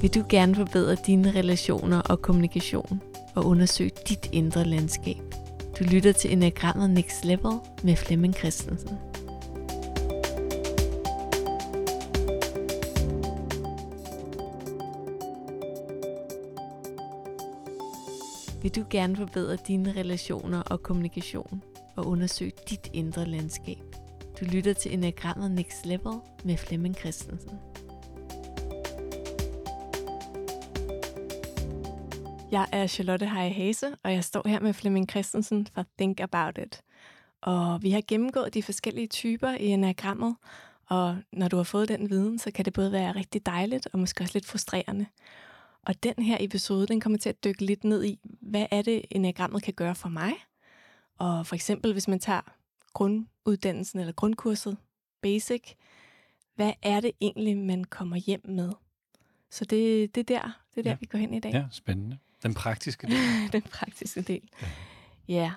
Vil du gerne forbedre dine relationer og kommunikation og undersøge dit indre landskab? Du lytter til Enagrammet Next Level med Flemming Christensen. Vil du gerne forbedre dine relationer og kommunikation og undersøge dit indre landskab? Du lytter til Enagrammet Next Level med Flemming Christensen. Jeg er Charlotte Heie Hase, og jeg står her med Flemming Christensen fra Think About It. Og vi har gennemgået de forskellige typer i enagrammet, og når du har fået den viden, så kan det både være rigtig dejligt og måske også lidt frustrerende. Og den her episode, den kommer til at dykke lidt ned i, hvad er det, enagrammet kan gøre for mig? Og for eksempel, hvis man tager grunduddannelsen eller grundkurset, basic, hvad er det egentlig, man kommer hjem med? Så det, det er der, det er der Ja. vi går hen i dag. Ja, spændende. Den praktiske del. Den praktiske del. Ja. Ja.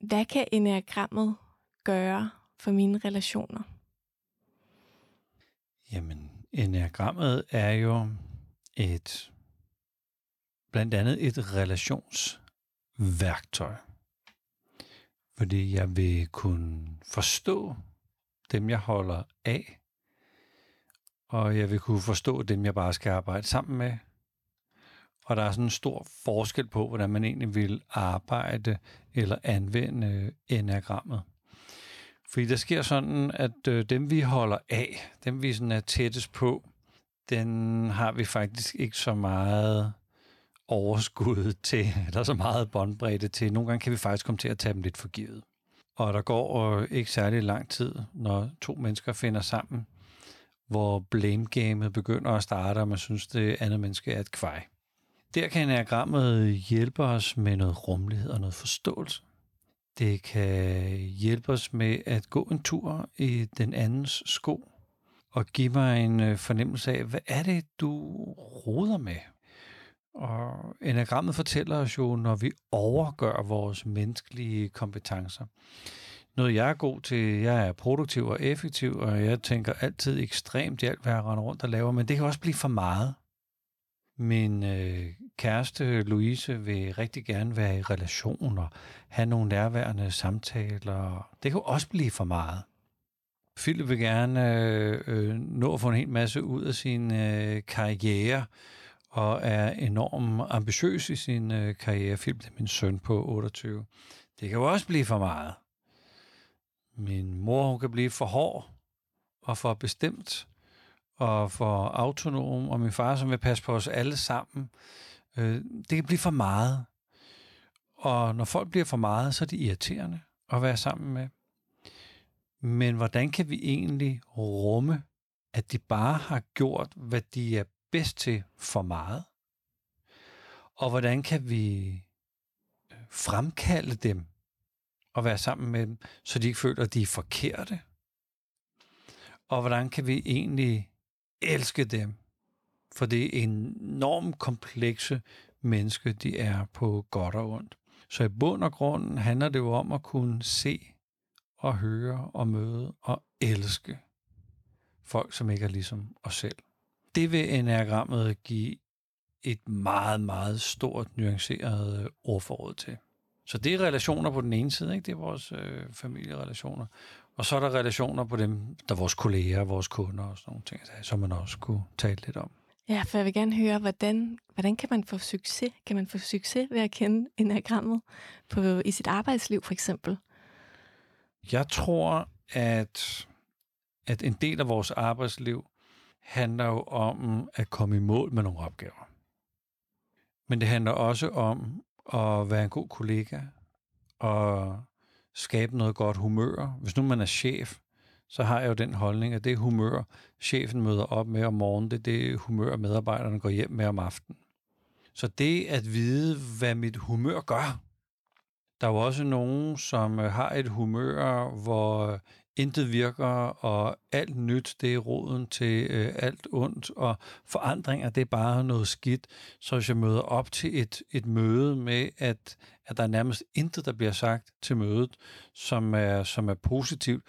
Hvad kan enagrammet gøre for mine relationer? Jamen, enagrammet er jo et, blandt andet et relationsværktøj. Fordi jeg vil kunne forstå dem, jeg holder af, og jeg vil kunne forstå dem, jeg bare skal arbejde sammen med. Og der er sådan en stor forskel på, hvordan man egentlig vil arbejde eller anvende øh, enagrammet. Fordi der sker sådan, at øh, dem vi holder af, dem vi sådan er tættest på, den har vi faktisk ikke så meget overskud til, eller så meget båndbredde til. Nogle gange kan vi faktisk komme til at tage dem lidt for givet. Og der går øh, ikke særlig lang tid, når to mennesker finder sammen, hvor blame-gamet begynder at starte, og man synes, det andet menneske er et kvej. Der kan enagrammet hjælpe os med noget rummelighed og noget forståelse. Det kan hjælpe os med at gå en tur i den andens sko og give mig en øh, fornemmelse af, hvad er det, du roder med? Og enagrammet fortæller os jo, når vi overgør vores menneskelige kompetencer. Noget jeg er god til, jeg er produktiv og effektiv, og jeg tænker altid ekstremt i alt, hvad jeg render rundt og laver, men det kan også blive for meget. Min øh, kæreste Louise vil rigtig gerne være i relation og have nogle nærværende samtaler. Det kan jo også blive for meget. Philip vil gerne øh, øh, nå at få en hel masse ud af sin øh, karriere, og er enormt ambitiøs i sin øh, karriere. Philip er min søn på 28. Det kan jo også blive for meget. Min mor hun kan blive for hård og for bestemt og for autonom, og min far, som vil passe på os alle sammen. Øh, det kan blive for meget. Og når folk bliver for meget, så er det irriterende at være sammen med. Men hvordan kan vi egentlig rumme, at de bare har gjort, hvad de er bedst til for meget? Og hvordan kan vi øh, fremkalde dem og være sammen med dem, så de ikke føler, at de er forkerte? Og hvordan kan vi egentlig elske dem? For det enormt komplekse menneske, de er på godt og ondt. Så i bund og grund handler det jo om at kunne se og høre og møde og elske folk, som ikke er ligesom os selv. Det vil enagrammet give et meget, meget stort, nuanceret øh, ordforråd til. Så det er relationer på den ene side, ikke? det er vores øh, familierelationer. Og så er der relationer på dem, der er vores kolleger, vores kunder og sådan nogle ting, som man også kunne tale lidt om. Ja, for jeg vil gerne høre, hvordan, hvordan kan man få succes? Kan man få succes ved at kende enagrammet på, i sit arbejdsliv for eksempel? Jeg tror, at, at en del af vores arbejdsliv handler jo om at komme i mål med nogle opgaver. Men det handler også om at være en god kollega og skabe noget godt humør. Hvis nu man er chef, så har jeg jo den holdning, at det humør, chefen møder op med om morgenen, det er det humør, medarbejderne går hjem med om aftenen. Så det at vide, hvad mit humør gør. Der er jo også nogen, som øh, har et humør, hvor intet virker, og alt nyt, det er roden til øh, alt ondt, og forandringer, det er bare noget skidt. Så hvis jeg møder op til et, et møde med, at, at der er nærmest intet, der bliver sagt til mødet, som er, som er positivt,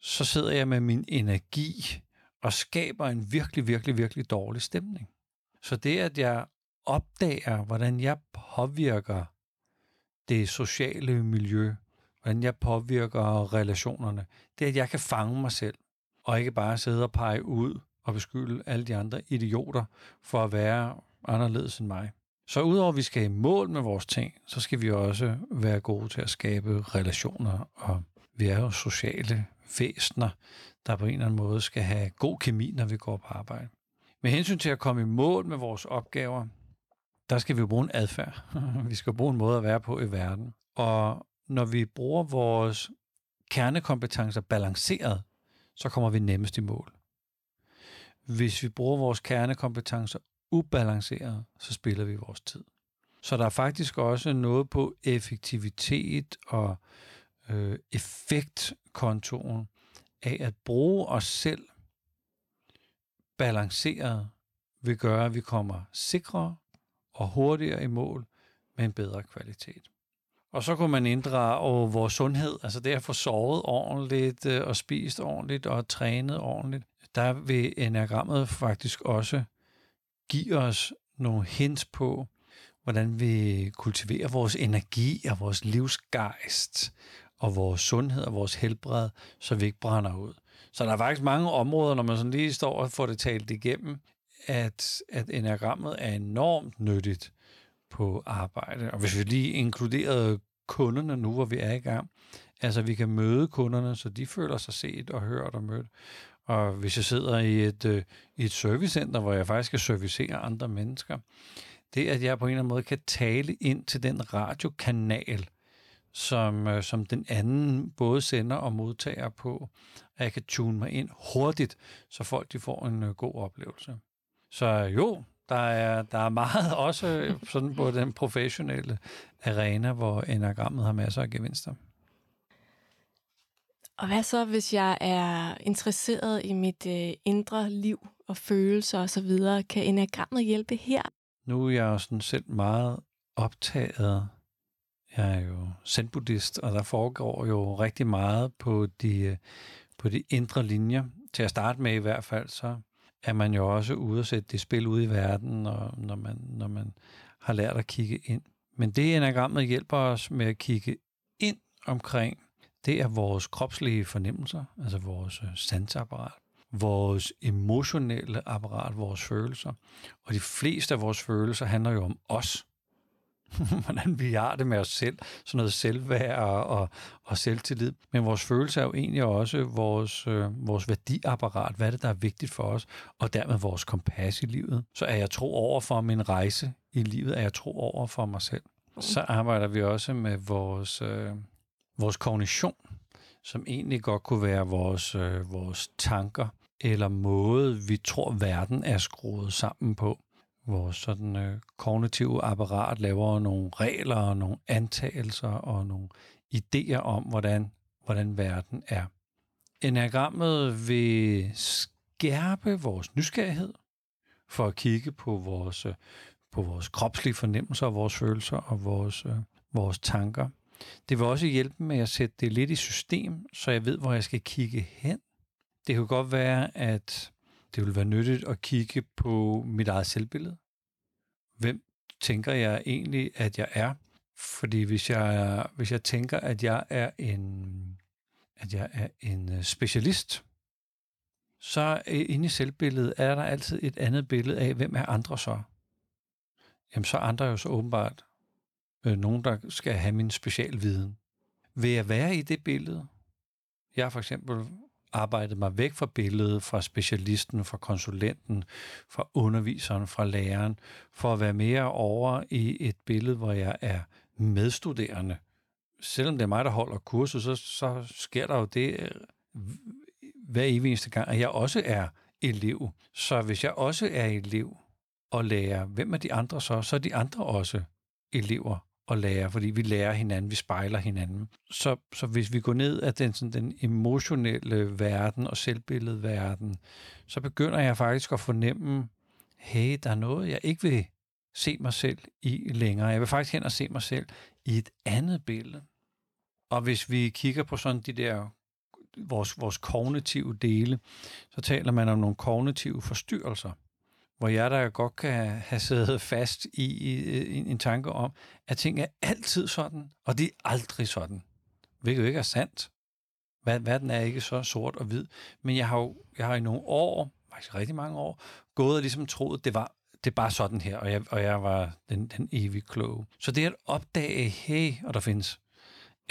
så sidder jeg med min energi og skaber en virkelig, virkelig, virkelig dårlig stemning. Så det, at jeg opdager, hvordan jeg påvirker det sociale miljø, hvordan jeg påvirker relationerne, det er, at jeg kan fange mig selv, og ikke bare sidde og pege ud og beskylde alle de andre idioter for at være anderledes end mig. Så udover at vi skal i mål med vores ting, så skal vi også være gode til at skabe relationer, og vi er jo sociale væsener, der på en eller anden måde skal have god kemi, når vi går på arbejde. Med hensyn til at komme i mål med vores opgaver, der skal vi jo bruge en adfærd. vi skal bruge en måde at være på i verden. Og når vi bruger vores kernekompetencer balanceret, så kommer vi nemmest i mål. Hvis vi bruger vores kernekompetencer ubalanceret, så spiller vi vores tid. Så der er faktisk også noget på effektivitet og øh, effektkontoren af at bruge os selv balanceret vil gøre, at vi kommer sikrere og hurtigere i mål med en bedre kvalitet. Og så kunne man inddrage vores sundhed, altså det at få sovet ordentligt øh, og spist ordentligt og trænet ordentligt. Der vil enagrammet faktisk også give os nogle hints på, hvordan vi kultiverer vores energi og vores livsgejst og vores sundhed og vores helbred, så vi ikke brænder ud. Så der er faktisk mange områder, når man sådan lige står og får det talt igennem, at, at enagrammet er enormt nyttigt på arbejde. Og hvis vi lige inkluderede kunderne nu, hvor vi er i gang, altså vi kan møde kunderne, så de føler sig set og hørt og mødt. Og hvis jeg sidder i et, øh, i et servicecenter, hvor jeg faktisk skal servicere andre mennesker, det at jeg på en eller anden måde kan tale ind til den radiokanal, som, øh, som den anden både sender og modtager på, at jeg kan tune mig ind hurtigt, så folk de får en øh, god oplevelse. Så jo, der er, der er meget også sådan på den professionelle arena, hvor enagrammet har masser af gevinster. Og hvad så, hvis jeg er interesseret i mit øh, indre liv og følelser osv.? Kan enagrammet hjælpe her? Nu er jeg jo sådan selv meget optaget. Jeg er jo zen-buddhist, og der foregår jo rigtig meget på de, øh, på de indre linjer. Til at starte med i hvert fald, så er man jo også ude og sætte det spil ud i verden, og når man, når man har lært at kigge ind. Men det enagrammet hjælper os med at kigge ind omkring, det er vores kropslige fornemmelser, altså vores øh, sansapparat, vores emotionelle apparat, vores følelser. Og de fleste af vores følelser handler jo om os. hvordan vi har det med os selv, sådan noget selvværd og, og, og selvtillid. Men vores følelse er jo egentlig også vores, øh, vores værdiapparat, hvad er det, der er vigtigt for os, og dermed vores kompas i livet. Så er jeg tro over for min rejse i livet, er jeg tro over for mig selv. Så arbejder vi også med vores, øh, vores kognition, som egentlig godt kunne være vores, øh, vores tanker, eller måde, vi tror, verden er skruet sammen på vores sådan øh, kognitive apparat laver nogle regler og nogle antagelser og nogle idéer om, hvordan, hvordan verden er. Enagrammet vil skærpe vores nysgerrighed for at kigge på vores, øh, på vores kropslige fornemmelser og vores følelser og vores, øh, vores tanker. Det vil også hjælpe med at sætte det lidt i system, så jeg ved, hvor jeg skal kigge hen. Det kan godt være, at det vil være nyttigt at kigge på mit eget selvbillede. Hvem tænker jeg egentlig, at jeg er? Fordi hvis jeg, hvis jeg tænker, at jeg er en, at jeg er en øh, specialist, så øh, inde i selvbilledet er der altid et andet billede af, hvem er andre så? Jamen så er andre jo så åbenbart øh, nogen, der skal have min specialviden. Vil jeg være i det billede? Jeg er for eksempel arbejdet mig væk fra billedet, fra specialisten, fra konsulenten, fra underviseren, fra læreren, for at være mere over i et billede, hvor jeg er medstuderende. Selvom det er mig, der holder kurset, så, så sker der jo det øh, hver evig eneste gang, at jeg også er elev. Så hvis jeg også er elev og lærer, hvem er de andre så? Så er de andre også elever at lære, fordi vi lærer hinanden, vi spejler hinanden. Så, så hvis vi går ned af den, sådan, den emotionelle verden og selvbilledverden, så begynder jeg faktisk at fornemme, hey, der er noget, jeg ikke vil se mig selv i længere. Jeg vil faktisk hen og se mig selv i et andet billede. Og hvis vi kigger på sådan de der vores, vores kognitive dele, så taler man om nogle kognitive forstyrrelser, hvor jeg der godt kan have siddet fast i, i, i en tanke om, at ting er altid sådan, og det er aldrig sådan. Hvilket jo ikke er sandt. Verden er ikke så sort og hvid. Men jeg har jo jeg har i nogle år, faktisk rigtig mange år, gået og ligesom troet, det var det er bare sådan her, og jeg, og jeg var den, den evige kloge. Så det at opdage, hey, og der findes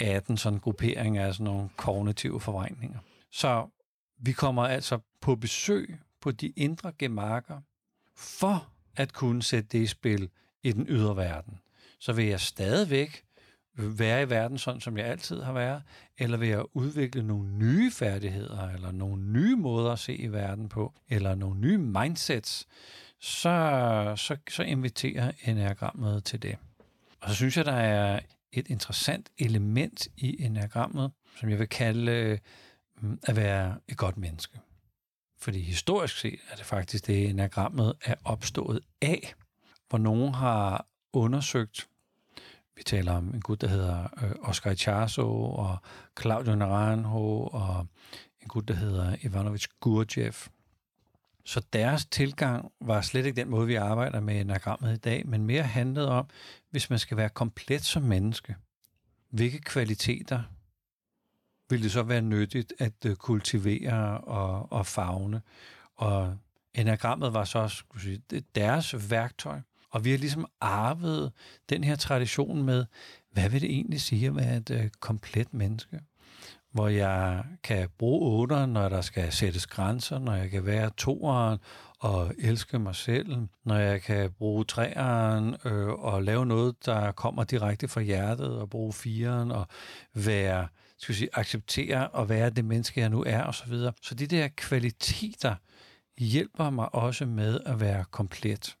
18 sådan grupperinger af sådan nogle kognitive forvrængninger. Så vi kommer altså på besøg på de indre gemarker, for at kunne sætte det i spil i den ydre verden. Så vil jeg stadigvæk være i verden sådan, som jeg altid har været, eller vil jeg udvikle nogle nye færdigheder, eller nogle nye måder at se i verden på, eller nogle nye mindsets, så, så, så inviterer enagrammet til det. Og så synes jeg, der er et interessant element i enagrammet, som jeg vil kalde øh, at være et godt menneske. Fordi historisk set er det faktisk det, enagrammet er opstået af, hvor nogen har undersøgt, vi taler om en gut, der hedder øh, Oscar Ichazo og Claudio Naranjo og en gut, der hedder Ivanovich Gurdjieff. Så deres tilgang var slet ikke den måde, vi arbejder med enagrammet i dag, men mere handlede om, hvis man skal være komplet som menneske, hvilke kvaliteter vil det så være nyttigt at øh, kultivere og, og fagne. Og enagrammet var så skulle sige, deres værktøj. Og vi har ligesom arvet den her tradition med, hvad vil det egentlig sige at være et uh, komplet menneske? Hvor jeg kan bruge otteren, når der skal sættes grænser, når jeg kan være toeren og elske mig selv, når jeg kan bruge træeren øh, og lave noget, der kommer direkte fra hjertet, og bruge fireren og være skal sige, acceptere at være det menneske, jeg nu er, og så videre. Så de der kvaliteter hjælper mig også med at være komplet.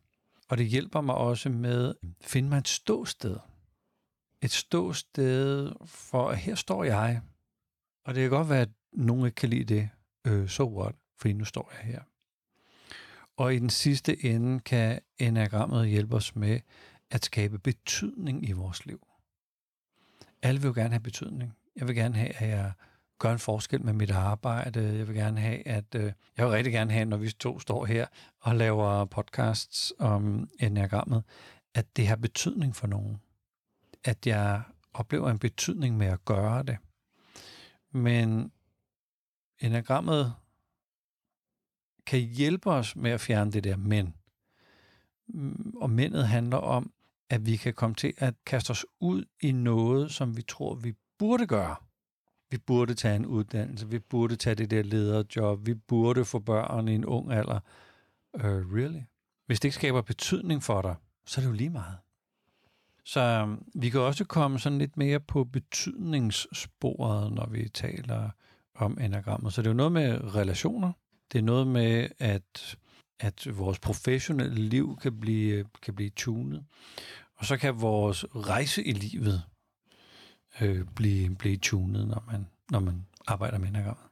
Og det hjælper mig også med at finde mig et ståsted. Et ståsted for, at her står jeg. Og det kan godt være, at nogen ikke kan lide det. Øh, so what? Fordi nu står jeg her. Og i den sidste ende kan enagrammet hjælpe os med at skabe betydning i vores liv. Alle vil jo gerne have betydning. Jeg vil gerne have, at jeg gør en forskel med mit arbejde. Jeg vil gerne have, at øh, jeg vil rigtig gerne have, når vi to står her og laver podcasts om enagrammet, at det har betydning for nogen. At jeg oplever en betydning med at gøre det. Men enagrammet kan hjælpe os med at fjerne det der men. Og mændet handler om, at vi kan komme til at kaste os ud i noget, som vi tror, vi burde gøre. Vi burde tage en uddannelse, vi burde tage det der lederjob, vi burde få børn i en ung alder. Uh, really? Hvis det ikke skaber betydning for dig, så er det jo lige meget. Så um, vi kan også komme sådan lidt mere på betydningssporet, når vi taler om enagrammet. Så det er jo noget med relationer. Det er noget med, at, at vores professionelle liv kan blive, kan blive tunet. Og så kan vores rejse i livet øh, blive, blive tunet, når man, når man arbejder med enagrammet.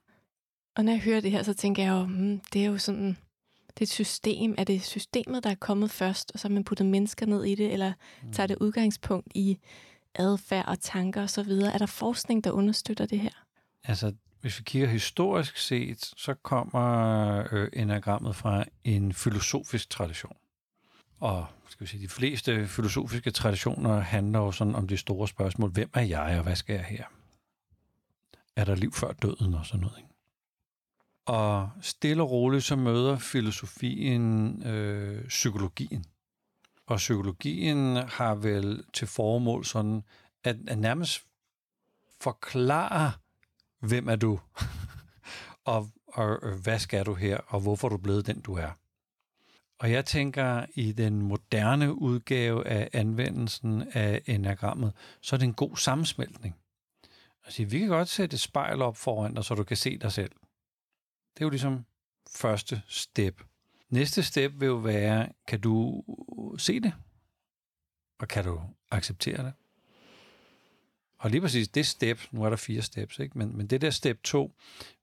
Og når jeg hører det her, så tænker jeg jo, hmm, det er jo sådan, det er et system. Er det systemet, der er kommet først, og så har man puttet mennesker ned i det, eller mm. tager det udgangspunkt i adfærd og tanker osv.? Er der forskning, der understøtter det her? Altså, hvis vi kigger historisk set, så kommer øh, enagrammet fra en filosofisk tradition. Og skal vi sige, de fleste filosofiske traditioner handler jo sådan om de store spørgsmål. Hvem er jeg, og hvad skal jeg her? Er der liv før døden og sådan noget? Ikke? Og stille og roligt så møder filosofien øh, psykologien. Og psykologien har vel til formål sådan at, at nærmest forklare, hvem er du, og, og hvad skal du her, og hvorfor er du blevet den, du er. Og jeg tænker, i den moderne udgave af anvendelsen af enagrammet, så er det en god sammensmeltning. Altså, vi kan godt sætte et spejl op foran dig, så du kan se dig selv. Det er jo ligesom første step. Næste step vil jo være, kan du se det? Og kan du acceptere det? Og lige præcis det step, nu er der fire steps, ikke? Men, men det der step to,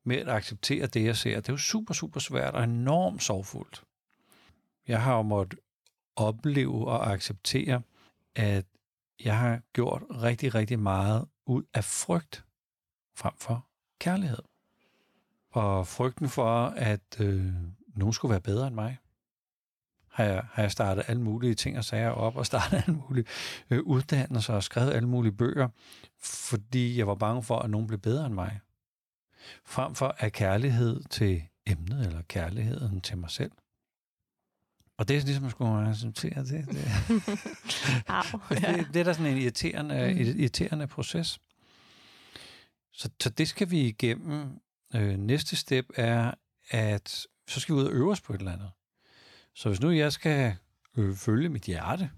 med at acceptere det, jeg ser, det er jo super, super svært og enormt sorgfuldt. Jeg har jo måttet opleve og acceptere, at jeg har gjort rigtig, rigtig meget ud af frygt frem for kærlighed. Og frygten for, at øh, nogen skulle være bedre end mig, har jeg, har jeg startet alle mulige ting og sager op, og startet alle mulige øh, uddannelser og skrevet alle mulige bøger, fordi jeg var bange for, at nogen blev bedre end mig. Frem for af kærlighed til emnet, eller kærligheden til mig selv. Og det er ligesom at skulle acceptere det. Det, Au, ja. det, det er da sådan en irriterende, Mm. irriterende proces. Så, så det skal vi igennem. Øh, næste step er, at så skal vi ud og øve os på et eller andet. Så hvis nu jeg skal øh, følge mit hjerte,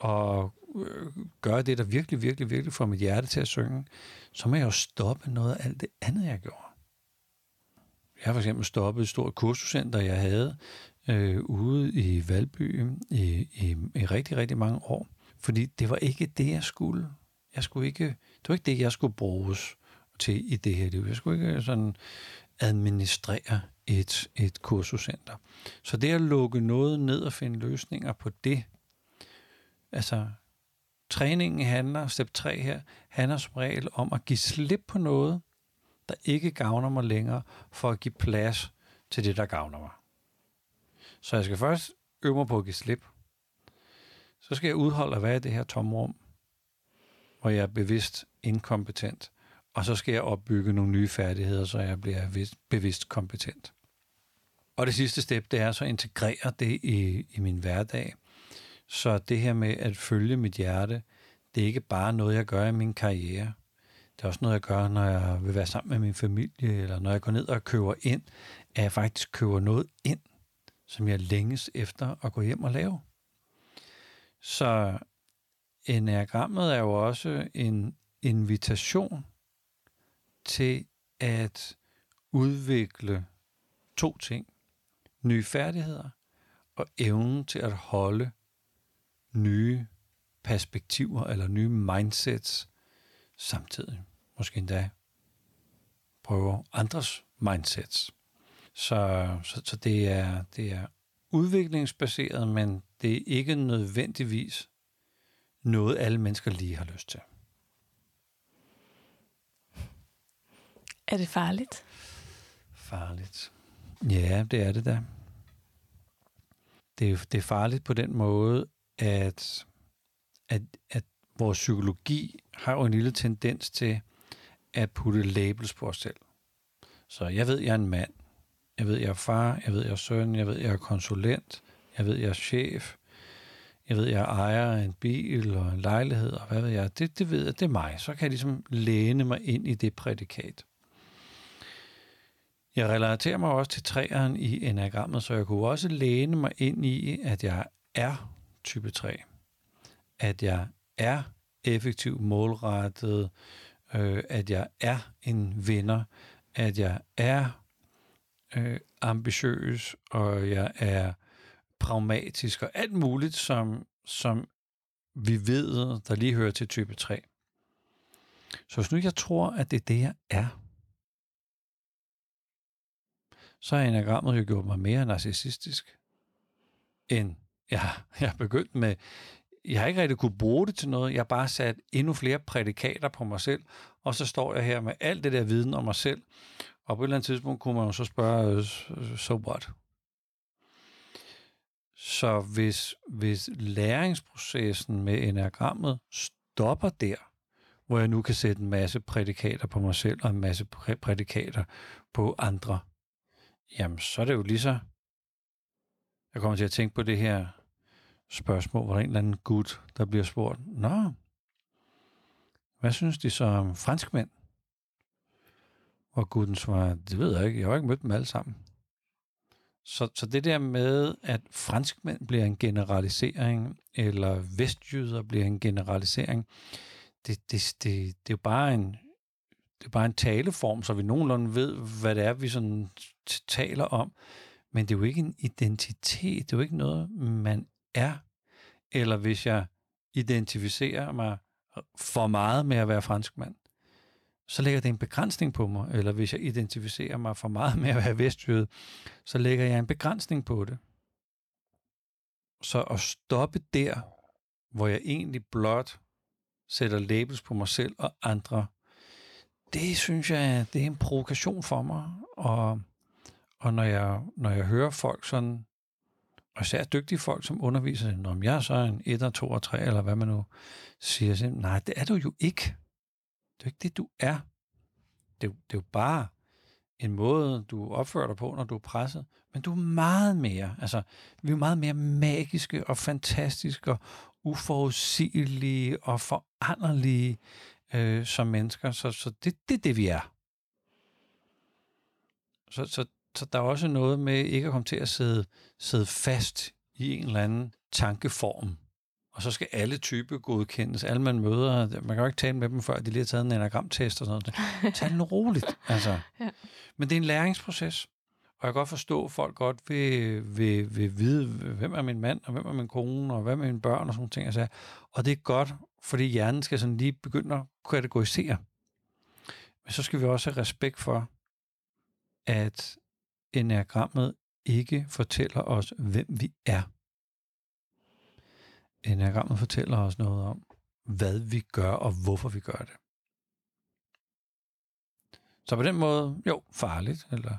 og øh, gøre det, der virkelig, virkelig, virkelig får mit hjerte til at synge, så må jeg jo stoppe noget af alt det andet, jeg gjorde. Jeg har for eksempel stoppet et stort kursuscenter, jeg havde øh, ude i Valby i, i, i rigtig, rigtig mange år. Fordi det var ikke det, jeg skulle. Jeg skulle ikke, det var ikke det, jeg skulle bruges til i det her liv. Jeg skulle ikke sådan administrere et, et kursuscenter. Så det at lukke noget ned og finde løsninger på det, altså træningen handler, step 3 her, handler som regel om at give slip på noget, der ikke gavner mig længere, for at give plads til det, der gavner mig. Så jeg skal først øve mig på at give slip. Så skal jeg udholde at være i det her tomrum, hvor jeg er bevidst inkompetent. Og så skal jeg opbygge nogle nye færdigheder, så jeg bliver bevidst kompetent. Og det sidste step, det er så at integrere det i, i min hverdag. Så det her med at følge mit hjerte, det er ikke bare noget, jeg gør i min karriere. Det er også noget, jeg gør, når jeg vil være sammen med min familie, eller når jeg går ned og køber ind, at jeg faktisk køber noget ind, som jeg længes efter at gå hjem og lave. Så enagrammet er jo også en invitation til at udvikle to ting. Nye færdigheder og evnen til at holde nye perspektiver eller nye mindsets samtidig. Måske endda prøve andres mindsets. Så, så, så det, er, det er udviklingsbaseret, men det er ikke nødvendigvis noget, alle mennesker lige har lyst til. Er det farligt? Farligt. Ja, det er det da. Det er, det er farligt på den måde, at, at, at vores psykologi har jo en lille tendens til at putte labels på os selv. Så jeg ved, jeg er en mand. Jeg ved, jeg er far. Jeg ved, jeg er søn. Jeg ved, jeg er konsulent. Jeg ved, jeg er chef. Jeg ved, jeg ejer en bil og en lejlighed, og hvad ved jeg. Det, det ved jeg, det er mig. Så kan jeg ligesom læne mig ind i det prædikat. Jeg relaterer mig også til træeren i enagrammet, så jeg kunne også læne mig ind i, at jeg er type 3. At jeg er effektiv, målrettet, øh, at jeg er en vinder, at jeg er øh, ambitiøs, og jeg er pragmatisk, og alt muligt, som, som vi ved, der lige hører til type 3. Så hvis nu jeg tror, at det er det, jeg er, så har enagrammet jo gjort mig mere narcissistisk, end jeg, jeg har begyndt med. Jeg har ikke rigtig kunne bruge det til noget. Jeg har bare sat endnu flere prædikater på mig selv, og så står jeg her med alt det der viden om mig selv. Og på et eller andet tidspunkt kunne man jo så spørge, øh, øh, so what? Så hvis, hvis læringsprocessen med enagrammet stopper der, hvor jeg nu kan sætte en masse prædikater på mig selv og en masse præ- prædikater på andre, jamen så er det jo lige så... Jeg kommer til at tænke på det her spørgsmål, hvor der er en eller anden gut, der bliver spurgt, Nå, hvad synes de så om franskmænd? Og gutten svarer, det ved jeg ikke, jeg har ikke mødt dem alle sammen. Så, så det der med, at franskmænd bliver en generalisering, eller vestjyder bliver en generalisering, det, det, det, det er jo bare en, det er bare en taleform, så vi nogenlunde ved, hvad det er, vi sådan taler om. Men det er jo ikke en identitet, det er jo ikke noget, man er. Eller hvis jeg identificerer mig for meget med at være franskmand, så lægger det en begrænsning på mig. Eller hvis jeg identificerer mig for meget med at være vestjyde, så lægger jeg en begrænsning på det. Så at stoppe der, hvor jeg egentlig blot sætter labels på mig selv og andre, det synes jeg, det er en provokation for mig. Og, og når, jeg, når jeg hører folk sådan, Og især dygtige folk, som underviser, om jeg er så en 1, 2 og 3, eller hvad man nu siger, så, nej, det er du jo ikke. Det er ikke det, du er. Det, det er jo bare en måde, du opfører dig på, når du er presset. Men du er meget mere, altså, vi er meget mere magiske og fantastiske og uforudsigelige og foranderlige øh, som mennesker. Så, så det, det er det, vi er. Så, så, så der er også noget med ikke at komme til at sidde, sidde fast i en eller anden tankeform. Og så skal alle typer godkendes. Alle man møder, man kan jo ikke tale med dem, før de lige har taget en enagramtest og sådan noget. Tag den roligt. Altså. Ja. Men det er en læringsproces. Og jeg kan godt forstå, at folk godt vil, vil, vil vide, hvem er min mand, og hvem er min kone, og hvem er mine børn, og sådan ting. Altså. Og det er godt, fordi hjernen skal sådan lige begynde at kategorisere. Men så skal vi også have respekt for, at enagrammet ikke fortæller os, hvem vi er. Enagrammet fortæller os noget om, hvad vi gør, og hvorfor vi gør det. Så på den måde, jo, farligt, eller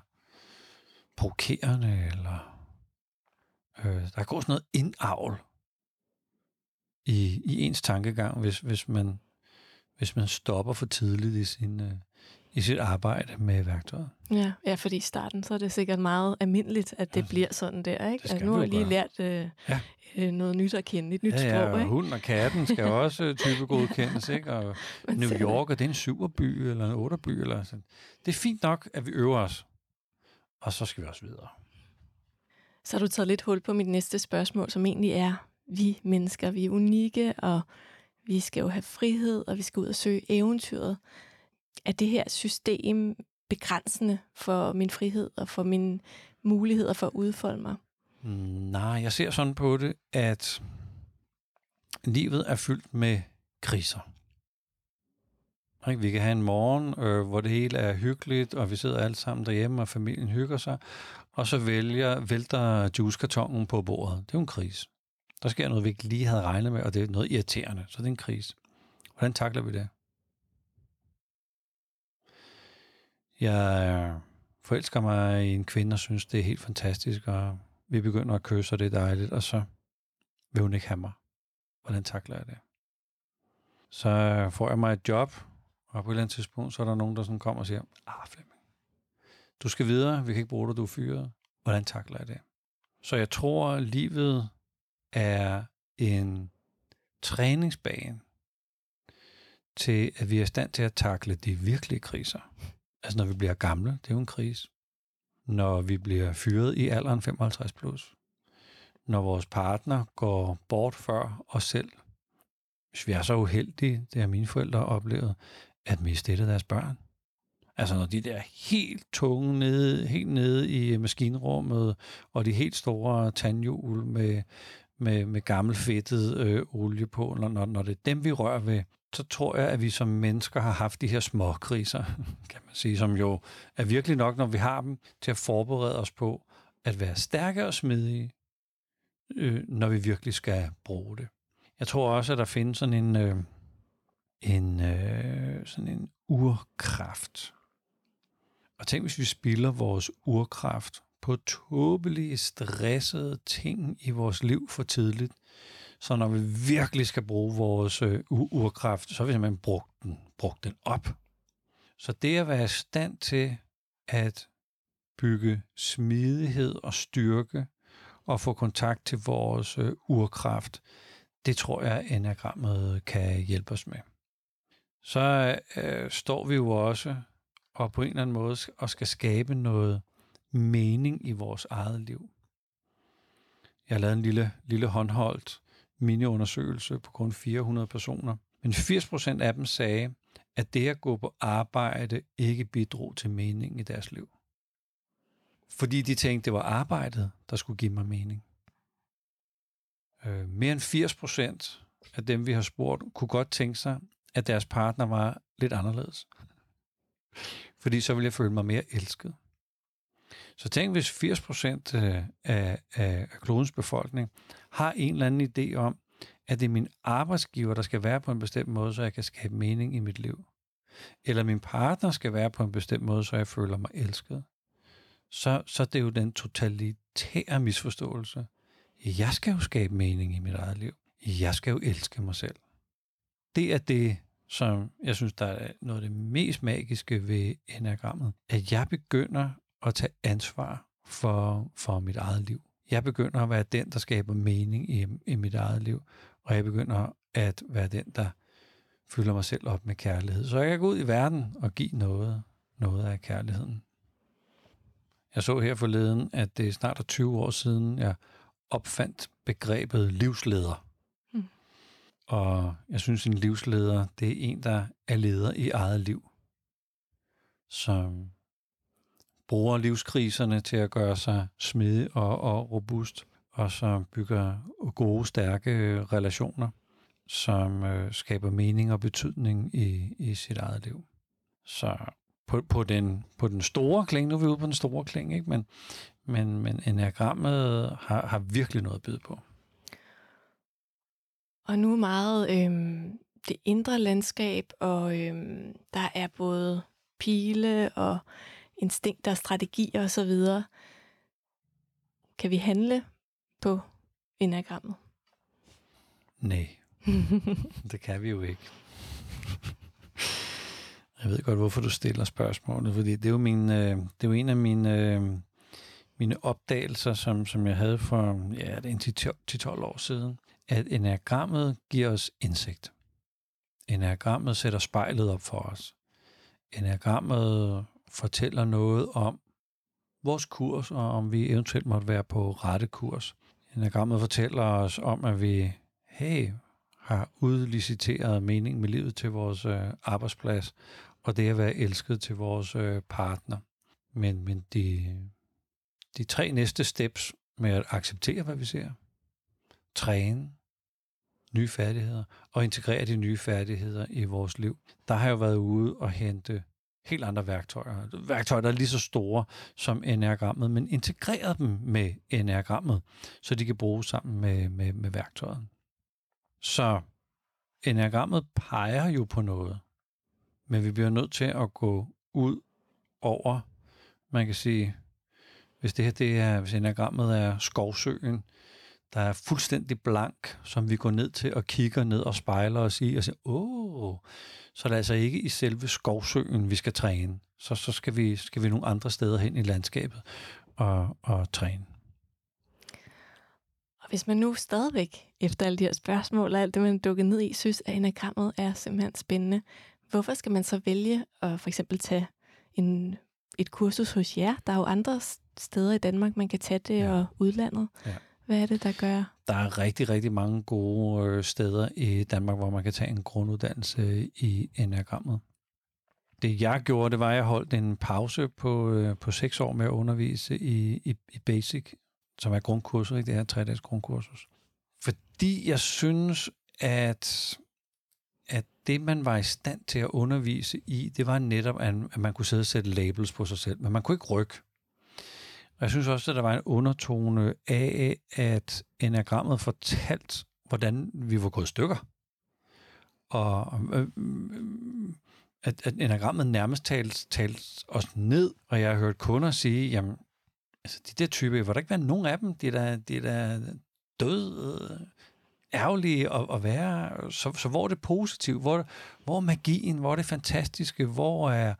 provokerende, eller øh, der går sådan noget indavl i, i ens tankegang, hvis, hvis, man, hvis man stopper for tidligt i sin, øh, i sit arbejde med værktøjet. Ja, ja, fordi i starten så er det sikkert meget almindeligt, at det ja, bliver sådan der. Ikke? Altså, nu har jeg lige gøre. lært øh, ja. øh, noget nyt at kende, et nyt ja, ja, sprog. Ikke? hunden og katten skal også type godkendes. Ikke? Og New York, er det en superby eller en otterby? Eller sådan. Det er fint nok, at vi øver os, og så skal vi også videre. Så har du taget lidt hul på mit næste spørgsmål, som egentlig er, vi mennesker, vi er unikke, og vi skal jo have frihed, og vi skal ud og søge eventyret er det her system begrænsende for min frihed og for mine muligheder for at udfolde mig? Nej, jeg ser sådan på det, at livet er fyldt med kriser. Vi kan have en morgen, øh, hvor det hele er hyggeligt, og vi sidder alle sammen derhjemme, og familien hygger sig, og så vælger, vælter juicekartongen på bordet. Det er jo en krise. Der sker noget, vi ikke lige havde regnet med, og det er noget irriterende, så det er en krise. Hvordan takler vi det? Jeg øh, forelsker mig i en kvinde og synes, det er helt fantastisk, og vi begynder at kysse, og det er dejligt, og så vil hun ikke have mig. Hvordan takler jeg det? Så øh, får jeg mig et job, og på et eller andet tidspunkt, så er der nogen, der sådan kommer og siger, ah Flemming, du skal videre, vi kan ikke bruge dig, du er fyret. Hvordan takler jeg det? Så jeg tror, at livet er en træningsbane til, at vi er i stand til at takle de virkelige kriser. Altså når vi bliver gamle, det er jo en krise. Når vi bliver fyret i alderen 55 plus. Når vores partner går bort før os selv. Hvis vi er så uheldige, det har mine forældre oplevet, at miste et af deres børn. Altså når de der helt tunge nede, helt nede i maskinrummet, og de helt store tandhjul med, med, med gammel fedtet øh, olie på, når, når når det er dem, vi rører ved, så tror jeg, at vi som mennesker har haft de her små kriser, kan man sige, som jo er virkelig nok, når vi har dem, til at forberede os på at være stærke og smidige, øh, når vi virkelig skal bruge det. Jeg tror også, at der findes sådan en, øh, en, øh, sådan en urkraft. Og tænk, hvis vi spilder vores urkraft på tåbelige, stressede ting i vores liv for tidligt, så når vi virkelig skal bruge vores øh, urkraft, så har vi simpelthen brugt den, brugt den op. Så det at være i stand til at bygge smidighed og styrke og få kontakt til vores øh, urkraft, det tror jeg, enagrammet kan hjælpe os med. Så øh, står vi jo også og på en eller anden måde og skal skabe noget mening i vores eget liv. Jeg har lavet en lille, lille håndholdt miniundersøgelse på kun 400 personer. Men 80% af dem sagde, at det at gå på arbejde ikke bidrog til mening i deres liv. Fordi de tænkte, det var arbejdet, der skulle give mig mening. Øh, mere end 80% af dem, vi har spurgt, kunne godt tænke sig, at deres partner var lidt anderledes. Fordi så ville jeg føle mig mere elsket. Så tænk, hvis 80 procent øh, af, af klodens befolkning har en eller anden idé om, at det er min arbejdsgiver, der skal være på en bestemt måde, så jeg kan skabe mening i mit liv. Eller min partner skal være på en bestemt måde, så jeg føler mig elsket. Så, så det er jo den totalitære misforståelse. Jeg skal jo skabe mening i mit eget liv. Jeg skal jo elske mig selv. Det er det, som jeg synes, der er noget af det mest magiske ved enagrammet. At jeg begynder at tage ansvar for, for mit eget liv. Jeg begynder at være den, der skaber mening i, i mit eget liv. Og jeg begynder at være den, der fylder mig selv op med kærlighed. Så jeg kan gå ud i verden og give noget, noget af kærligheden. Jeg så her forleden, at det er snart 20 år siden, jeg opfandt begrebet livsleder. Mm. Og jeg synes, en livsleder, det er en, der er leder i eget liv. Som bruger livskriserne til at gøre sig smidig og, og robust, og som bygger gode, stærke relationer, som øh, skaber mening og betydning i, i sit eget liv. Så på, på, den, på den store kling, nu er vi ude på den store kling, ikke? Men, men, men enagrammet har, har virkelig noget at byde på. Og nu meget øhm, det indre landskab, og øhm, der er både pile og instinkter, strategier osv. Kan vi handle på enagrammet? Nej, det kan vi jo ikke. Jeg ved godt, hvorfor du stiller spørgsmålet, fordi det er jo, min, øh, det er jo en af mine, øh, mine opdagelser, som, som jeg havde for ja, er 10-12 år siden, at enagrammet giver os indsigt. Enagrammet sætter spejlet op for os. Enagrammet fortæller noget om vores kurs, og om vi eventuelt måtte være på rette kurs. Enagrammet fortæller os om, at vi, hey, har udliciteret mening med livet til vores øh, arbejdsplads, og det at være elsket til vores øh, partner. Men, men de, de tre næste steps med at acceptere, hvad vi ser, træne nye færdigheder og integrere de nye færdigheder i vores liv. Der har jeg jo været ude og hente helt andre værktøjer. Værktøjer, der er lige så store som enagrammet, men integreret dem med enagrammet, så de kan bruges sammen med, med, med værktøjet. Så enagrammet peger jo på noget, men vi bliver nødt til at gå ud over, man kan sige, hvis det her det er, hvis enagrammet er skovsøen, der er fuldstændig blank, som vi går ned til og kigger ned og spejler os i og siger, åh, så er det altså ikke i selve skovsøen, vi skal træne. Så, så skal, vi, skal vi nogle andre steder hen i landskabet og, og træne. Og hvis man nu stadigvæk, efter alle de her spørgsmål og alt det, man er dukket ned i, synes, at enagrammet er simpelthen spændende, hvorfor skal man så vælge at for eksempel tage en, et kursus hos jer? Der er jo andre steder i Danmark, man kan tage det, ja. og udlandet. Ja. Hvad er det, der gør? Der er rigtig, rigtig mange gode øh, steder i Danmark, hvor man kan tage en grunduddannelse øh, i enagrammet. Det jeg gjorde, det var, at jeg holdt en pause på, øh, på seks år med at undervise i, i, i Basic, som er grundkurset, ikke? det her tre-dages grundkursus. Fordi jeg synes, at, at det, man var i stand til at undervise i, det var netop, at man kunne sidde og sætte labels på sig selv, men man kunne ikke rykke. Og jeg synes også, at der var en undertone af, at enagrammet fortalt, hvordan vi var gået stykker. Og øh, øh, at, at enagrammet nærmest talt, talt os ned, og jeg har hørt kunder sige, jamen, altså de der typer, hvor der ikke være nogen af dem, de der, de der døde, øh, ærgerlige at, at være, så, så hvor er det positivt, hvor, hvor er magien, hvor er det fantastiske, hvor er,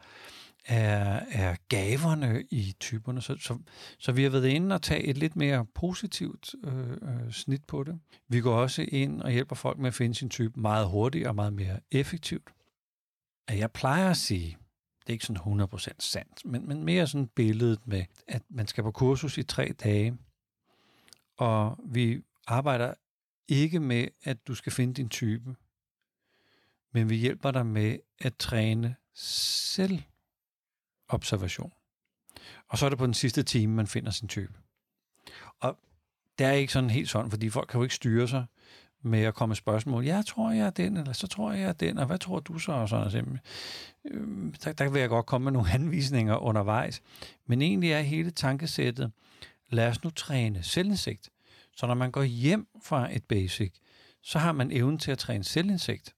er, er gaverne i typerne. Så, så, så vi har været inde og tage et lidt mere positivt øh, øh, snit på det. Vi går også ind og hjælper folk med at finde sin type meget hurtigt og meget mere effektivt. At jeg plejer at sige, det er ikke sådan 100% sandt, men, men mere sådan billedet med, at man skal på kursus i tre dage, og vi arbejder ikke med, at du skal finde din type, men vi hjælper dig med at træne selv observation. Og så er det på den sidste time, man finder sin type. Og det er ikke sådan helt sådan, fordi folk kan jo ikke styre sig med at komme med spørgsmål. Jeg tror, jeg er den, eller så tror jeg, jeg er den, og hvad tror du så? Og sådan, altså, øh, der, der vil jeg godt komme med nogle anvisninger undervejs. Men egentlig er hele tankesættet, lad os nu træne selvindsigt. Så når man går hjem fra et basic, så har man evnen til at træne selvindsigt.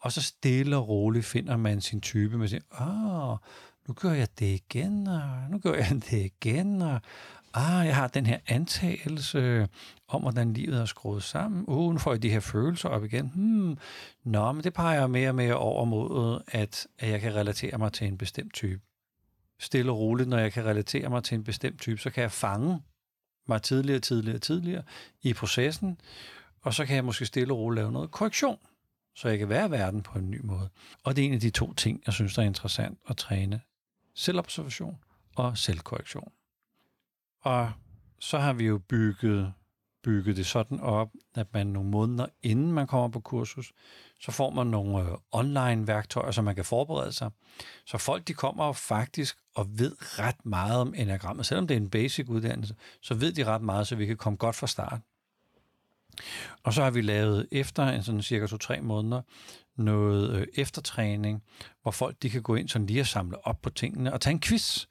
Og så stille og roligt finder man sin type med sin, åh, nu gør jeg det igen, og nu gør jeg det igen, og ah, jeg har den her antagelse om, hvordan livet er skruet sammen. Uh, nu får jeg de her følelser op igen. Hmm. Nå, men det peger mere og mere over mod, at, at jeg kan relatere mig til en bestemt type. Stille og roligt, når jeg kan relatere mig til en bestemt type, så kan jeg fange mig tidligere, tidligere, tidligere i processen, og så kan jeg måske stille og roligt lave noget korrektion, så jeg kan være i verden på en ny måde. Og det er en af de to ting, jeg synes, der er interessant at træne. Selvobservation og selvkorrektion. Og så har vi jo bygget, bygget det sådan op, at man nogle måneder inden man kommer på kursus, så får man nogle øh, online værktøjer, så man kan forberede sig. Så folk de kommer faktisk og ved ret meget om enagrammet. Selvom det er en basic uddannelse, så ved de ret meget, så vi kan komme godt fra start. Og så har vi lavet efter en sådan cirka 2-3 måneder noget øh, eftertræning, hvor folk de kan gå ind sådan lige og samle op på tingene og tage en quiz,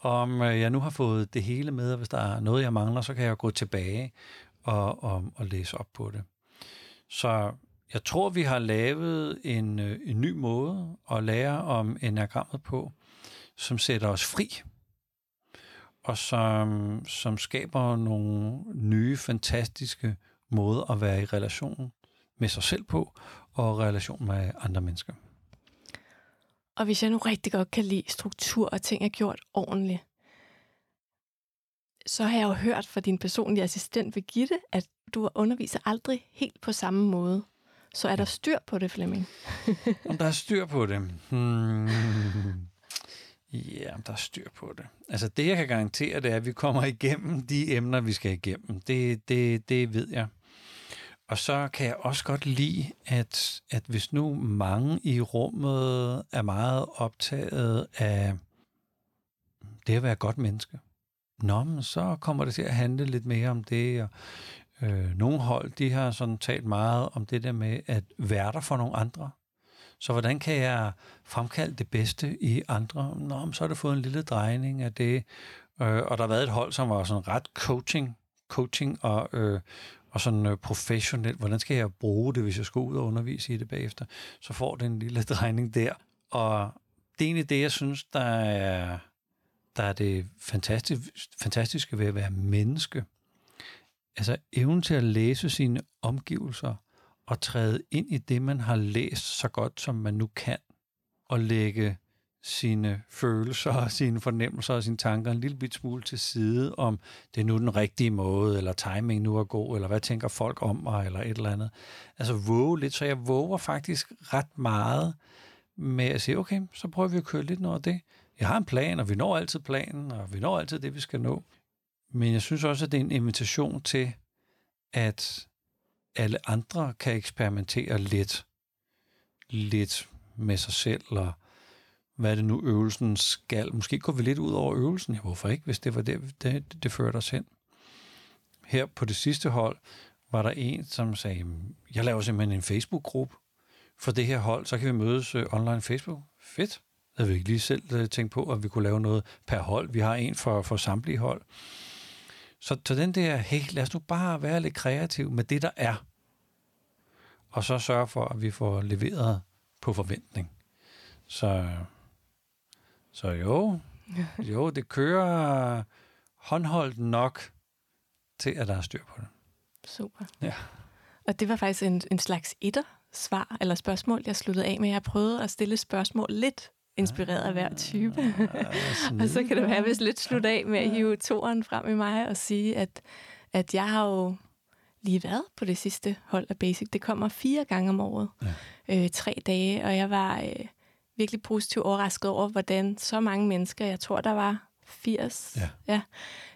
om øh, jeg nu har fået det hele med, og hvis der er noget, jeg mangler, så kan jeg gå tilbage og, og, og læse op på det. Så jeg tror, vi har lavet en, øh, en ny måde at lære om enagrammet på, som sætter os fri, og som, som skaber nogle nye, fantastiske måder at være i relation med sig selv på, og relation med andre mennesker. Og hvis jeg nu rigtig godt kan lide struktur og ting er gjort ordentligt, så har jeg jo hørt fra din personlige assistent Birgitte, at du underviser aldrig helt på samme måde. Så er der styr på det, Flemming? om der er styr på det? Hmm. Ja, der er styr på det. Altså det, jeg kan garantere, det er, at vi kommer igennem de emner, vi skal igennem. Det, det, det ved jeg. Og så kan jeg også godt lide, at, at hvis nu mange i rummet er meget optaget af det at være et godt menneske, Nå, men så kommer det til at handle lidt mere om det. Og, øh, nogle hold, de har sådan talt meget om det der med at være der for nogle andre. Så hvordan kan jeg fremkalde det bedste i andre? Nå, men så har det fået en lille drejning af det. Øh, og der har været et hold, som var sådan ret coaching, coaching og, øh, og sådan øh, professionelt. Hvordan skal jeg bruge det, hvis jeg skal ud og undervise i det bagefter? Så får det en lille drejning der. Og det er egentlig det, jeg synes, der er, der er det fantastisk, fantastiske ved at være menneske. Altså evnen til at læse sine omgivelser og træde ind i det, man har læst så godt, som man nu kan, og lægge sine følelser og sine fornemmelser og sine tanker en lille bit smule til side, om det er nu den rigtige måde, eller timing nu er god, eller hvad tænker folk om mig, eller et eller andet. Altså våge lidt, så jeg våger faktisk ret meget med at sige, okay, så prøver vi at køre lidt noget af det. Jeg har en plan, og vi når altid planen, og vi når altid det, vi skal nå. Men jeg synes også, at det er en invitation til, at alle andre kan eksperimentere lidt, lidt med sig selv, og hvad det nu øvelsen skal. Måske går vi lidt ud over øvelsen. Ja, hvorfor ikke, hvis det var det, det, det førte os hen. Her på det sidste hold var der en, som sagde, jeg laver simpelthen en Facebook-gruppe for det her hold, så kan vi mødes øh, online Facebook. Fedt. Jeg havde vi ikke lige selv øh, tænkt på, at vi kunne lave noget per hold. Vi har en for, for samtlige hold. Så, så den der, hey, lad os nu bare være lidt kreativ med det, der er. Og så sørge for, at vi får leveret på forventning. Så så jo, jo, det kører håndholdt nok til, at der er styr på det. Super. Ja. Og det var faktisk en, en slags etter-svar eller spørgsmål, jeg sluttede af med. Jeg prøvede at stille spørgsmål lidt inspireret af hver type. Ah, og så kan det være, hvis lidt slutte af med at hive toeren frem i mig og sige, at, at jeg har jo lige været på det sidste hold af Basic. Det kommer fire gange om året. Ja. Øh, tre dage, og jeg var... Øh, virkelig positivt overrasket over, hvordan så mange mennesker, jeg tror, der var 80, ja.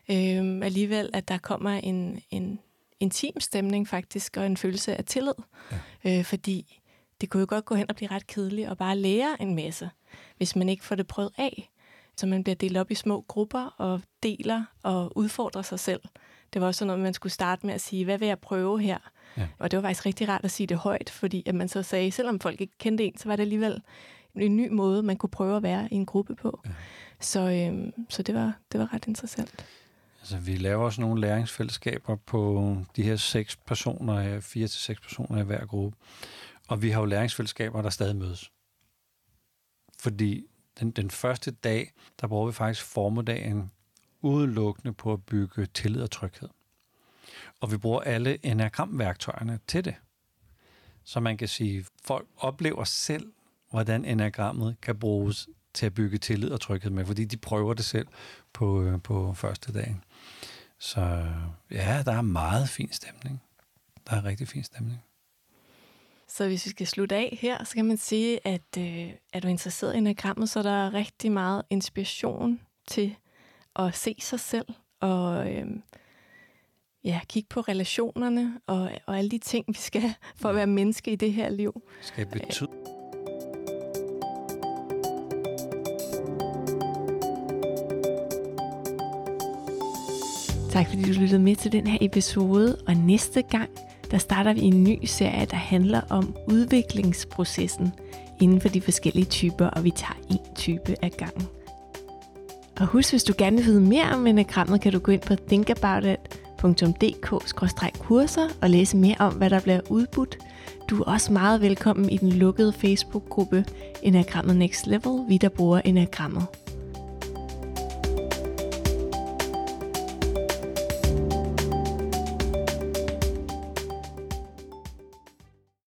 Ja, øhm, alligevel, at der kommer en, en intim stemning faktisk, og en følelse af tillid. Ja. Øh, fordi det kunne jo godt gå hen og blive ret kedeligt og bare lære en masse, hvis man ikke får det prøvet af. Så man bliver delt op i små grupper og deler og udfordrer sig selv. Det var også sådan noget, man skulle starte med at sige, hvad vil jeg prøve her? Ja. Og det var faktisk rigtig rart at sige det højt, fordi at man så sagde, selvom folk ikke kendte en, så var det alligevel en ny måde, man kunne prøve at være i en gruppe på. Ja. Så, øhm, så det, var, det var ret interessant. Altså, vi laver også nogle læringsfællesskaber på de her seks personer, fire til seks personer i hver gruppe. Og vi har jo læringsfællesskaber, der stadig mødes. Fordi den, den første dag, der bruger vi faktisk formiddagen udelukkende på at bygge tillid og tryghed. Og vi bruger alle enagramværktøjerne til det. Så man kan sige, at folk oplever selv, hvordan enagrammet kan bruges til at bygge tillid og tryghed med, fordi de prøver det selv på, øh, på første dagen. Så ja, der er meget fin stemning. Der er rigtig fin stemning. Så hvis vi skal slutte af her, så kan man sige, at øh, er du interesseret i enagrammet, så er der rigtig meget inspiration til at se sig selv og øh, ja, kigge på relationerne og, og alle de ting, vi skal for at være menneske i det her liv. Skal betyde Tak fordi du lyttede med til den her episode, og næste gang, der starter vi en ny serie, der handler om udviklingsprocessen inden for de forskellige typer, og vi tager en type af gangen. Og husk, hvis du gerne vil vide mere om enagrammet, kan du gå ind på thinkaboutit.dk-kurser og læse mere om, hvad der bliver udbudt. Du er også meget velkommen i den lukkede Facebook-gruppe Enagrammet Next Level, vi der bruger enagrammet.